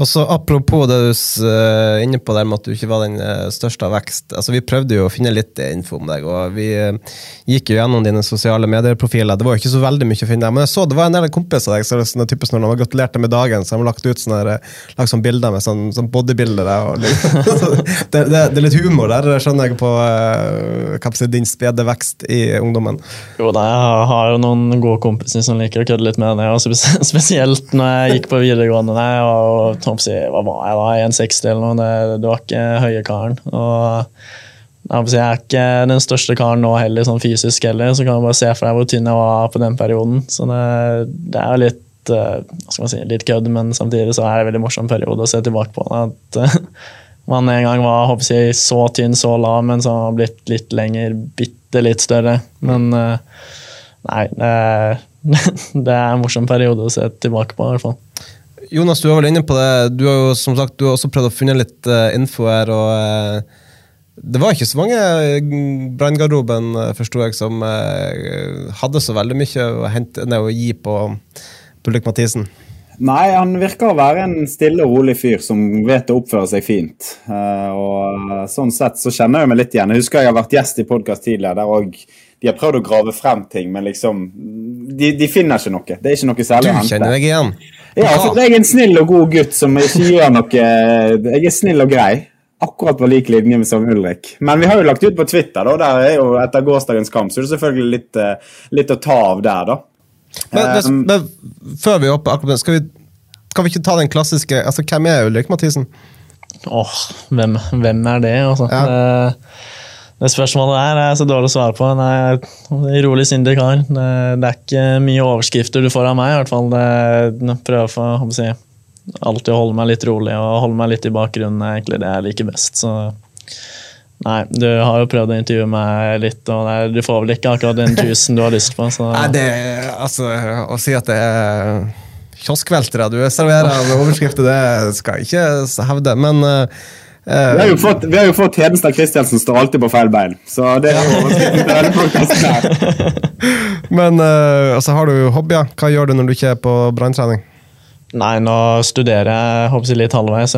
Og så Apropos det du er inne på der med at du ikke var den eh, største av vekst. altså Vi prøvde jo å finne litt info om deg, og vi eh, gikk jo gjennom dine sosiale medieprofiler. Det var jo ikke så veldig mye å finne men jeg så det var en del kompiser av deg så sånn typisk når de har gratulert med dagen, så har de lagt ut sånne, eh, lagt sånne bilder med sånn, sånn bodybuildere. (laughs) det, det, det, er litt humor der, skjønner jeg, på hva si, din spede vekst i ungdommen. Jo da, jeg har jo noen gode kompiser som liker å kødde litt med det, (laughs) spesielt når jeg gikk på videregående. Der, og hva var jeg da, 1,60 eller noe. Det, det, var ikke høye karen. Og jeg er ikke den største karen nå heller, sånn fysisk heller, så kan du bare se for deg hvor tynn jeg var på den perioden. Så det, det er jo litt eh, hva skal man si, litt kødd, men samtidig så er det en veldig morsom periode å se tilbake på. At (laughs) man en gang var håper jeg, så tynn, så lav, men så har blitt litt lenger, bitte litt større. Men eh, nei, det, (laughs) det er en morsom periode å se tilbake på, i hvert fall. Jonas, du var vel inne på det. Du har jo som sagt, du har også prøvd å finne litt uh, info her. og uh, Det var ikke så mange i branngarderoben forsto jeg, som uh, hadde så veldig mye å, hente, nei, å gi på Ulrik Mathisen. Nei, han virker å være en stille og rolig fyr som vet å oppføre seg fint. og Sånn sett så kjenner jeg meg litt igjen. Jeg husker jeg har vært gjest i podkast tidligere der òg de har prøvd å grave frem ting, men liksom de, de, finner ikke noe. Det er ikke noe særlig å hente. Du kjenner deg igjen? Ja, for jeg er en snill og god gutt som ikke gjør noe Jeg er snill og grei. Akkurat på lik linje som Ulrik. Men vi har jo lagt ut på Twitter, da. Der er jo etter gårsdagens kamp, så er det selvfølgelig litt, eh, litt å ta av der, da. Men, men, um, men før vi hopper akkurat skal vi, kan vi ikke ta den klassiske altså Hvem er Ulrik Mathisen? Åh, oh, hvem, hvem, er det, altså? Ja. Uh, det spørsmålet der er så dårlig å svare på. Nei, rolig, sindig kar. Det, det, er ikke mye overskrifter du får av meg, i hvert fall. Det, prøver å si, alltid å holde meg litt rolig og holde meg litt i bakgrunnen er egentlig det jeg liker best. Så nei, du har jo prøvd å intervjue meg litt, og nei, du får vel ikke akkurat den tusen du har lyst på. Så. Nei, det, altså, Å si at det er kioskveltere du serverer av overskrifter, det skal jeg ikke hevde. men uh, vi har jo fått, vi har jo fått Hedenstad Christiansen står alltid på feil bein. Så det er jo (laughs) (laughs) Men uh, altså, har du hobbyer? Hva gjør du når du ikke er på branntrening? Nei, nå studerer jeg håper jeg, litt halvveis.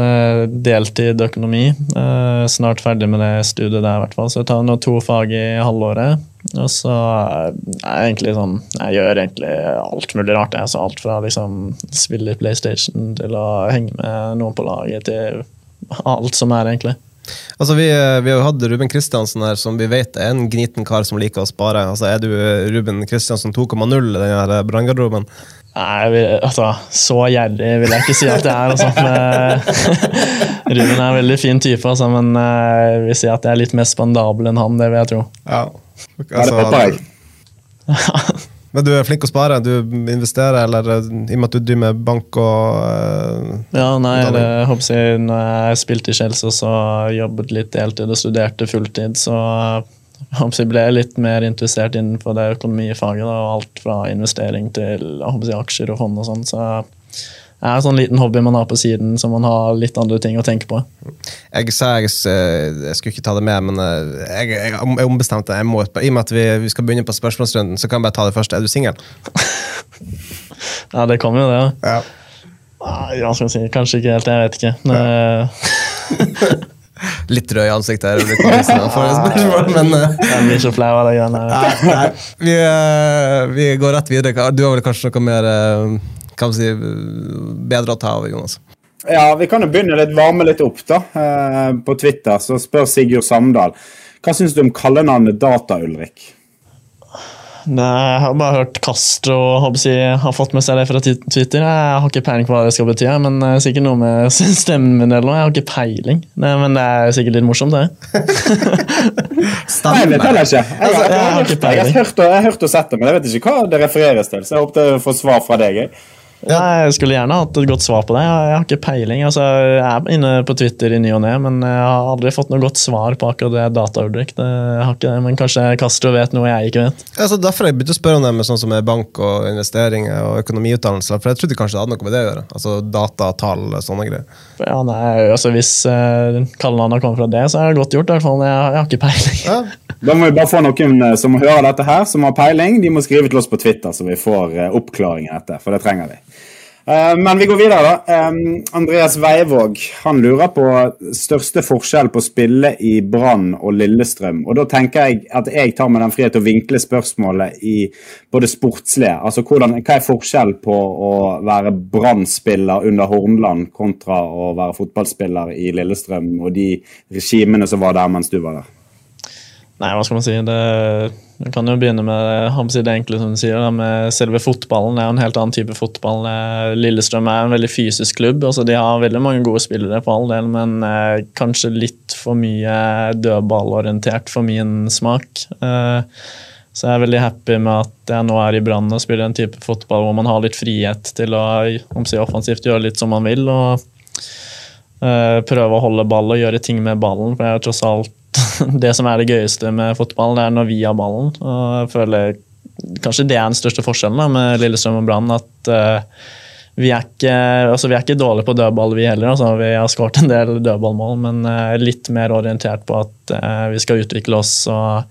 Deltid økonomi. Uh, snart ferdig med det studiet der, i hvert fall. Så jeg tar nå to fag i halvåret. Og så er jeg egentlig sånn Jeg gjør egentlig alt mulig rart. Jeg. Så alt fra liksom spille PlayStation til å henge med noen på laget til alt som er, egentlig. Altså, vi, vi, har jo hatt Ruben Kristiansen her, som vi vet er en gniten kar som liker å spare. Altså, Er du Ruben Kristiansen 2,0 i denne branngarderoben? Nei, altså, så gjerrig vil jeg ikke si at jeg er. Altså. (laughs) Ruben er en veldig fin type, altså, men eh, jeg vil si at jeg er litt mer spandabel enn han. Det vil jeg tro. Ja, altså. (laughs) Men du er flink å spare? Du investerer, eller i og med at du driver med bank og uh, Ja, nei, det, jeg håper jeg, når jeg spilte i Chelsea, så jobbet litt deltid og studerte fulltid, så jeg ble jeg litt mer interessert innenfor det økonomifaget. Da, og alt fra investering til jeg, aksjer og fond og sånn. Så er en sånn liten hobby man har på siden, så man har litt andre ting å tenke på. Jeg sa jeg, jeg skulle ikke ta det med, men eh, jeg, jeg, jeg ombestemte jeg må, I og med at vi, vi, skal begynne på spørsmålsrunden, så kan jeg bare ta det først. Er du singel? (laughs) ja, det kommer jo, det. Ja. Ja, skal si. Kanskje ikke helt, jeg vet ikke. Ja. (laughs) Litt rød i ansiktet her. men uh, (laughs) Jeg blir så flau av det greiene vi, går rett videre. Du har vel kanskje noe mer uh, kan si, bedre å ta av, Jonas? Ja, Vi kan jo begynne litt varme litt opp. da. Eh, på Twitter så spør Sigurd Samdal hva syns du om kallenavnet Data-Ulrik? Nei, jeg har bare hørt Castro håper jeg, har fått med seg det fra Twitter. Jeg har ikke peiling på hva det skal bety, men det er sikkert noe med (laughs) stemmen min. eller noe. Jeg har ikke peiling, Nei, men det er sikkert litt morsomt, det. (laughs) Nei, det teller ikke. Jeg, jeg, jeg, jeg har hørt og sett det, men jeg vet ikke hva det refereres til. Så jeg håper jeg får svar fra deg. jeg. Ja, jeg skulle gjerne hatt et godt svar på det. Jeg jeg har ikke peiling. Altså, jeg er inne på Twitter i ny og ne, men jeg har aldri fått noe godt svar på akkurat det data-Ulrik. Det- Jeg har ikke det, Men kanskje Castro vet noe jeg ikke vet. Altså, derfor har jeg begynt å spørre om det med sånn som er bank og investeringer og økonomiutdannelser, for jeg trodde kanskje det hadde noe med det å gjøre. Altså data, og sånne greier. Ja, nei, altså Hvis uh, kallenavnet kommer fra det, så er det godt gjort. i hvert fall. Jeg, jeg har ikke peiling. Ja. Da må vi bare få noen eh, som hører dette her, som har peiling. De må skrive til oss på Twitter, så vi får eh, oppklaring dette. For det trenger vi. Eh, Men vi går videre, da. Andreas Veivåg han lurer på største forskjell på å spille i Brann og Lillestrøm. Og Da tenker jeg at jeg tar meg den frihet å vinkle spørsmålet i både sportslige. Altså hvordan, Hva er forskjell på å være Brann-spiller under Hornland kontra å være fotballspiller i Lillestrøm og de regimene som var der mens du var der? Nei, hva skal man si? Det, kan jo begynne med det enkle som du sier, da, med selve fotballen. Det er en helt annen type fotball. Lillestrøm er en veldig fysisk klubb. altså De har veldig mange gode spillere, på all del, men eh, kanskje litt for mye dødballorientert for min smak. Eh, så jeg er veldig happy med at jeg nå er i Brann og spiller en type fotball hvor man har litt frihet til å si, offensivt gjøre litt som man vil. og eh, Prøve å holde ball og gjøre ting med ballen. for jeg er tross alt (laughs) det som er det gøyeste med fotball, det er når vi har ballen. og jeg føler Kanskje det er den største forskjellen da, med Lillestrøm og Brann. At uh, vi, er ikke, altså, vi er ikke dårlige på dødball, vi heller. Altså, vi har skåret en del dødballmål, men uh, litt mer orientert på at uh, vi skal utvikle oss og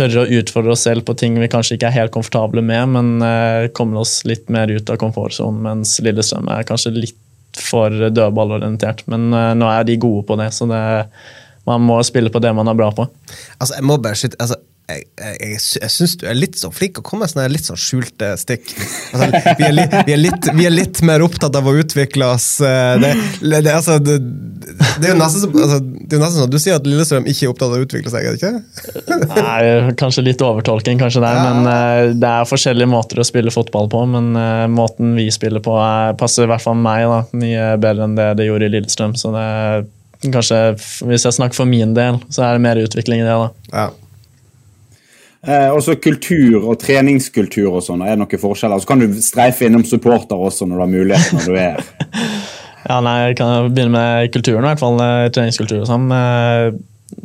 tørre å utfordre oss selv på ting vi kanskje ikke er helt komfortable med, men komme oss litt mer ut av komfortsonen, mens Lillestrøm er kanskje litt for dødballorientert. Men nå er de gode på det, så det, man må spille på det man er bra på. Altså, jeg må bare skyte altså, jeg, jeg, jeg, syns du er litt så flink å komme med sånne litt sånn skjulte stikk. Altså, vi, er li, vi, er litt, vi er litt mer opptatt av å utvikle oss. eh, Det, det, altså, det, det er jo nesten som altså, sånn, Du sier at Lillestrøm ikke er opptatt av å utvikle seg, er det ikke? Nei, kanskje litt overtolking, kanskje der, men uh, det er forskjellige måter å spille fotball på. Men uh, måten vi spiller på, er, passer i hvert fall meg da, mye bedre enn det det gjorde i Lillestrøm. Så det kanskje, hvis jeg snakker for min del, så er det mer utvikling i det. da. Ja. Eh, også kultur og treningskultur og sånn, er det noen forskjeller? Så kan du streife innom supporter også når du har mulighet når du er her. (laughs) Ja, nei, Jeg kan begynne med kulturen, i hvert fall. eh, Treningskultur og sånn. Eh,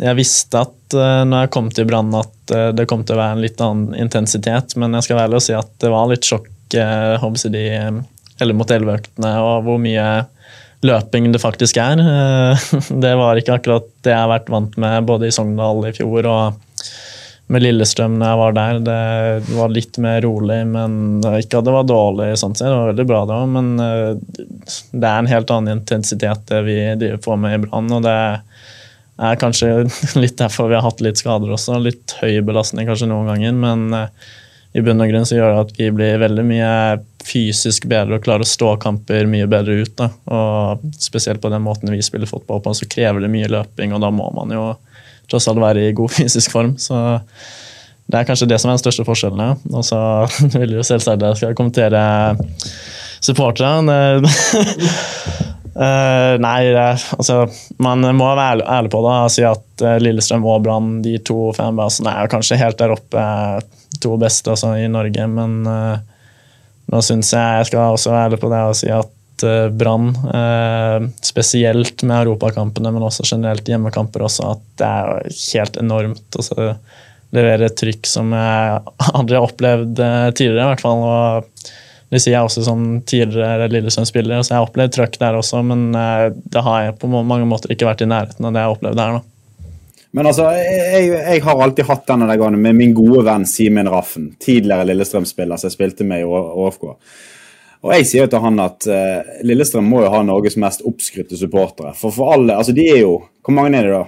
Jeg visste at eh, når jeg kom til Brann at det kom til å være en litt annen intensitet, men jeg skal være ærlig og si at det var litt sjokk håper jeg, de eh, 11 mot 11-øktene og hvor mye løping det faktisk er. Eh, (laughs) Det var ikke akkurat det jeg har vært vant med både i Sogndal i fjor og med Lillestrøm når jeg var der. Det var litt mer rolig, men ikke at det var dårlig. sånn Det var veldig bra, det òg, men eh, det er en helt annen intensitet det vi driver på med i Brann. og det er kanskje (laughs) litt derfor vi har hatt litt skader også. Litt høy belastning kanskje noen ganger, men eh, i bunn og grunn så gjør det at vi blir veldig mye fysisk bedre og klarer å stå kamper mye bedre ut. Da. Og spesielt på den måten vi spiller fotball på, så krever det mye løping, og da må man jo tross alt være i god fysisk form. Så det er kanskje det som er den største forskjellen. Ja. Og så (laughs) vil jo selvsagt jeg skal kommentere supporterne. (laughs) Eh, nei, det altså, man må være ærlig, ærlig på det og si at eh, Lillestrøm og Brann, de to fanbasene, er kanskje helt der oppe, to beste altså, i Norge. Men eh, nå syns jeg jeg skal også være ærlig på det og si at eh, Brann, eh, spesielt med europakampene, men også generelt hjemmekamper, også, at det er helt enormt. Altså, levere et trykk som jeg aldri har opplevd tidligere, i hvert fall. og det sier jeg også som tidligere Lillesund-spiller. så Jeg har opplevd trøkk der også, men det har jeg på mange måter ikke vært i nærheten av det jeg har opplevd her. da. Men altså, jeg, jeg har alltid hatt denne der gangen med min gode venn Simen Raffen, tidligere Lillestrøm-spiller som jeg spilte med i ÅFK. Og jeg sier jo til han at uh, Lillestrøm må jo ha Norges mest oppskrytte supportere. For for alle, altså de er jo Hvor mange er det da?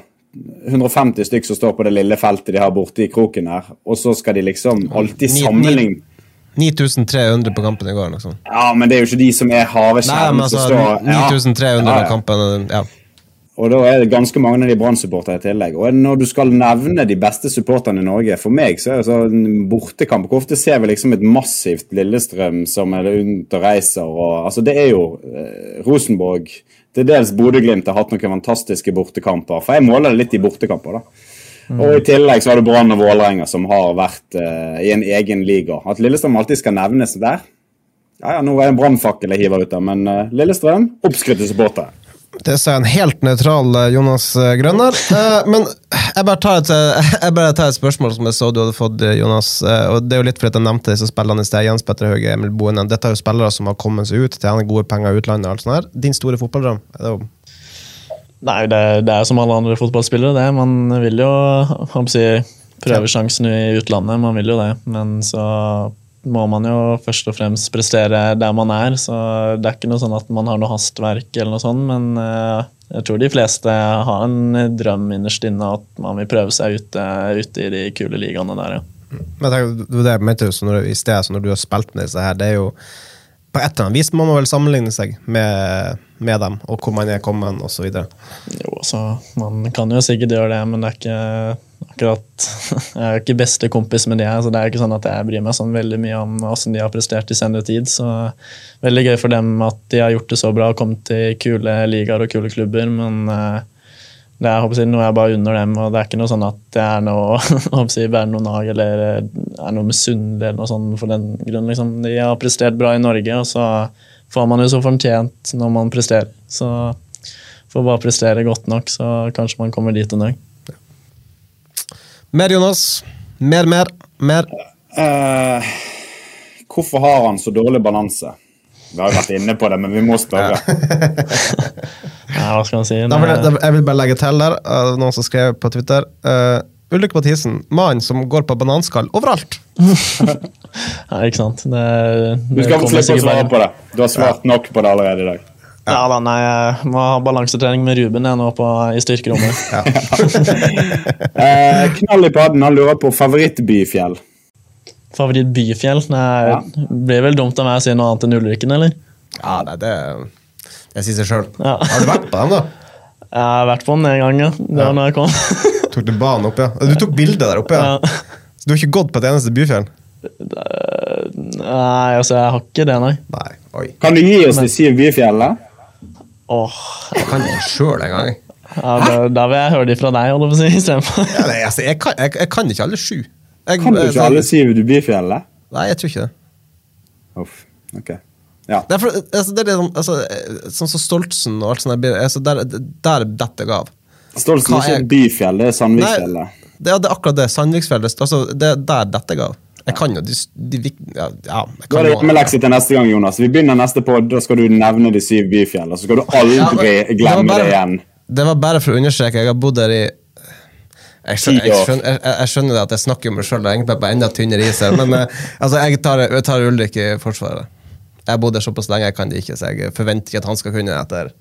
150 stykk som står på det lille feltet de har borte i kroken her, og så skal de liksom alltid sammenligne 9300 på kampen i går. liksom. Ja, men det er jo ikke de som er harde Nei, kjern som altså står 9300 Ja, på kampen. Ja. Og da er det ganske mange av de Brann-supportere i tillegg. Og når du skal nevne de beste supporterne i Norge, for meg så er det sånn bortekamp. Hvor ofte ser vi liksom et massivt Lillestrøm som er rundt og reiser og Altså, det er jo eh, Rosenborg Til dels Bodø-Glimt har hatt noen fantastiske bortekamper. For jeg måler det litt i bortekamper, da. Og i tillegg så har du Brann og Vålerenga som har vært eh, i en egen liga. At Lillestrøm alltid skal nevnes der. Ja, ja, nå er det en brannfakkel jeg hiver ut der, men eh, Lillestrøm, oppskrytte supportere. Det sa en helt nøytral eh, Jonas eh, Grønner. Eh, men jeg bare, tar et, (laughs) jeg bare tar et spørsmål som jeg så du hadde fått, Jonas. Og Det er jo litt fordi jeg nevnte disse spillerne i sted. Jens Petter Hauge, Emil Bohinen. Dette er jo spillere som har kommet seg ut, tjener gode penger i utlandet. og alt sånt her. Din store fotballdrøm? Er det jo Nei, det, det er som alle andre fotballspillere, det. Man vil jo si, prøve sjansen i utlandet, man vil jo det. Men så må man jo først og fremst prestere der man er. Så det er ikke noe sånn at man har noe hastverk eller noe sånt, men eh, jeg tror de fleste har en drøm innerst inne at man vil prøve seg ute, ute i de kule ligaene der, ja. Men jeg tenker, det jeg mente når, i sted, når du har spilt med disse her, det er jo På et eller annet vis må man vel sammenligne seg med, med dem, og hvor man er kommet osv. Jo, altså, man kan jo sikkert gjøre det, men det er ikke akkurat (laughs) Jeg er jo ikke bestekompis med de her, så det er ikke sånn at jeg bryr meg sånn veldig mye om hvordan de har prestert i senere tid. Så veldig gøy for dem at de har gjort det så bra og kommet til kule ligaer og kule klubber, men eh, det er håper jeg, noe jeg bare unner dem, og det er ikke noe sånn at det er noe (laughs) håper jeg, bærer noe nag eller er noe misunnelig eller noe sånt for den grunn. Liksom. De har prestert bra i Norge, og så får man jo så fortjent når man presterer. Så får bare prestere godt nok, så kanskje man kommer dit en dag. Mer, Jonas. Mer, mer, mer. Eh, hvorfor har han så dårlig balanse? Vi har jo vært inne på det, men vi må spørre. Ja, (laughs) hva skal man si? Da vil jeg, da, jeg vil bare legge til der, uh, noen som skrev på Twitter uh, Ulrik Mathisen, mannen som går på bananskall overalt. (laughs) Nei, ikke sant. Det, Du skal få slippe å svare på det. Du har svart nok på det allerede i dag. Ja da, nei, jeg må ha balansetrening med Ruben jeg nå på, i styrkerommet. (laughs) (laughs) Eh, knall i padden, han lurer på favorittbyfjell. Favorittbyfjell? Nei, Ja. blir vel dumt av meg å si noe annet enn Ulriken, eller? Ja, nei, det, det sier seg sjøl. Ja. Har du vært på den, da? Jeg har vært på den en gang, ja. Det var når jeg kom. Tok du banen opp, ja? Du tok bilde der oppe, ja? Ja. Så du har ikke gått på et eneste byfjell? Nei, altså, jeg har ikke det, nei. Nei. Oi. Kan du gi oss de syv byfjellene? Åh, Jeg kan det sjøl en gang. ja, da, da vil jeg høre de fra deg, holdt jeg på å si, istedenfor. Ja, nei, altså, jeg, kan, jeg, jeg kan ikke alle sju. Jeg, Kan du ikke alle syv byfjellene? Nei, jeg tror ikke det. Uff, ok. Ja. Det er, altså, det er liksom, altså, eh, sånn som Stoltsen og alt sånt, der, altså, der, der detter jeg av. Stolsen er ikke er- byfjell, det er Sandviksfjellet. Det, er- det er akkurat det. Sandviksfjellet. Altså, det, der dette av. Jeg kan jo de, de, vik- ja, ja, jeg Da er det hjemmelekse til neste gang, Jonas. Vi begynner neste podd, da skal du nevne de syv byfjellene. Så skal du aldri Ja, men- det glemme bare- det igjen. Det var bare for å understreke. Jeg har bodd der i jeg skjønner, jeg, skjønner, jeg, skjønner det at jeg snakker om meg sjøl, egentlig på enda tynnere is men eh, (laughs) altså, jeg, tar, jeg tar Ulrik i forsvaret. Jeg har bodd der såpass lenge, jeg kan det ikke, så jeg forventer ikke at han skal kunne det etter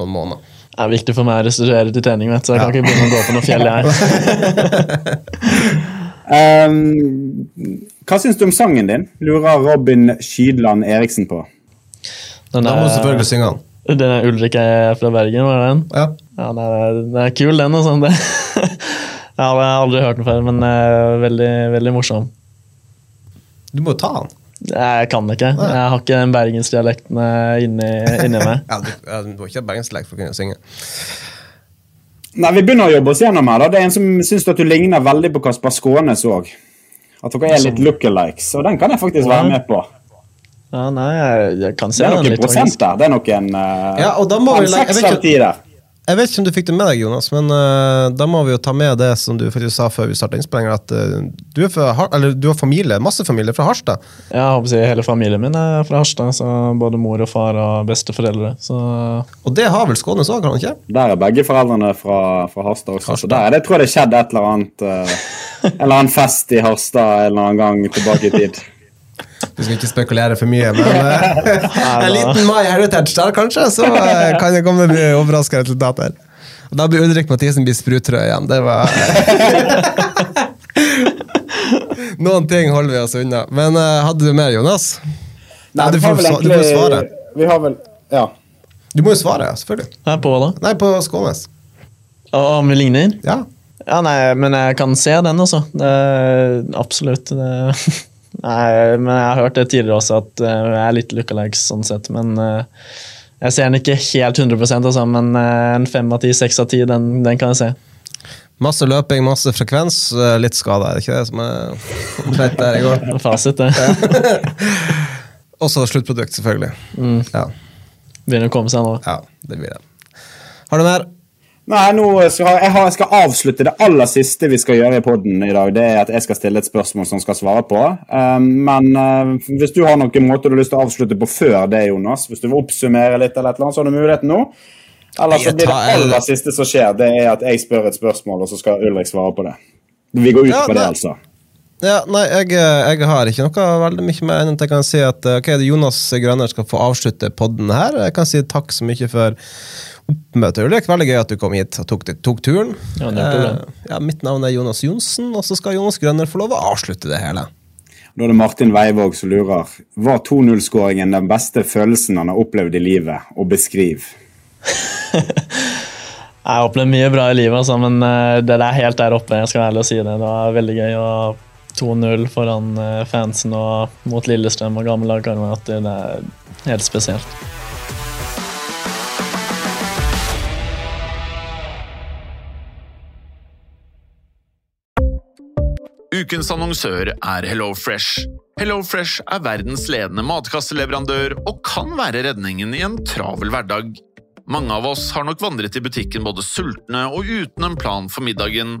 noen måneder. Det er viktig for meg å restituere til trening, vet så jeg kan ikke begynne å gå på noe fjell, jeg. (laughs) um, hva syns du om sangen din? Lurer Robin Skydland Eriksen på. Den Da må du selvfølgelig synge den. den er Ulrik er fra Bergen, var det den? Ja. Ja, den er, den er kul, den. og sånn. (laughs) Det. Jeg har aldri hørt den før, men eh, veldig, veldig morsom. Du må jo ta han. Jeg kan ikke. Jeg har ikke den bergensdialekten eh, inni, inni meg. (laughs) Ja, du, ja, du må ikke ha bergensdialekt for å kunne synge. Nei, Vi begynner å jobbe oss gjennom her. da. Det er en som syns at du ligner veldig på Kasper Skånes òg. At dere er litt lookalikes, og den kan jeg faktisk være med på. Ja, nei, jeg, jeg kan se Det er noen prosent der. Det er noen uh, Ja, og da må vet seks av ti der. Jeg vet ikke om du fikk det med deg, Jonas, men uh, da må vi jo ta med det som du faktisk sa før vi starta innspillinga, at eh, du, fra, Har- eller, du har familie, masse familie fra Harstad. Ja, Jeg håper å si Hele familien min er fra Harstad, så både mor og far og besteforeldre. Så Og det har vel Skånes òg, kan han ikke? Der er begge foreldrene fra, fra Harstad også. Så der er det, tror jeg det skjedde et eller annet uh, En (laughs) eller annen fest i Harstad en eller annen gang tilbake i tid. Du skal ikke spekulere for mye, men (laughs) eh, en liten My Heritage der, kanskje, så eh, (laughs) kan det komme overraskende resultater. Og da blir Ulrik Mathisen blir sprutrød igjen. Det var (laughs) Noen ting holder vi oss unna. Men uh, hadde du mer, Jonas? Nei, du får, du får svare. Vi har vel Ja. Du må jo svare, ja, selvfølgelig. Nei, på, da. Nei, på Skånes. Og om vi ligner? Ja. Ja, nei, men jeg kan se den, altså. Absolutt. Det, nei, men jeg har hørt det tidligere også, at eh, jeg er litt lookalikes sånn sett. Men eh, jeg ser den ikke helt 100% altså, men eh, en fem av ti, seks av ti, den, den kan jeg se. Masse løping, masse frekvens, litt skada, er det ikke det som er greit der i går? (laughs) Fasit, det. (laughs) Også sluttprodukt, selvfølgelig. Ja. Begynner å komme seg nå. ja, det blir det. Har du mer? Nei, nå skal jeg, jeg skal avslutte det aller siste vi skal gjøre i podden i dag. Det er at jeg skal stille et spørsmål som skal svare på. Um, men uh, hvis du har noen måter du har lyst til å avslutte på før det, Jonas, hvis du vil oppsummere litt, eller et så har du muligheten nå. Eller så blir det aller siste som skjer, det er at jeg spør et spørsmål, og så skal Ulrik svare på det. Vi går ut på det, altså. Ja, nei, jeg, jeg har ikke noe veldig mye mer enn at jeg kan si at eh, ok, Jonas Grønner skal få avslutte podden her. Jeg kan si takk så mye for oppmøtet. Det er veldig gøy at du kom hit og tok, tok turen. Ja. Eh, ja, mitt navn er Jonas Johnsen, og så skal Jonas Grønner få lov å avslutte det hele. Da er det Martin Weivåg som lurer. Var 2-0-skåringen den beste følelsen han har opplevd i livet? Og beskriv. (laughs) Jeg har opplevd mye bra i livet, altså, men eh, det er helt der oppe. Jeg skal være ærlig og si det. Det var veldig gøy. å 2-0 foran eh, fansen og mot Lillestrøm og gamle lagkamerater. Det er helt spesielt. Ukens annonsør er HelloFresh. HelloFresh er verdens ledende matkasseleverandør og kan være redningen i en travel hverdag. Mange av oss har nok vandret i butikken både sultne og uten en plan for middagen,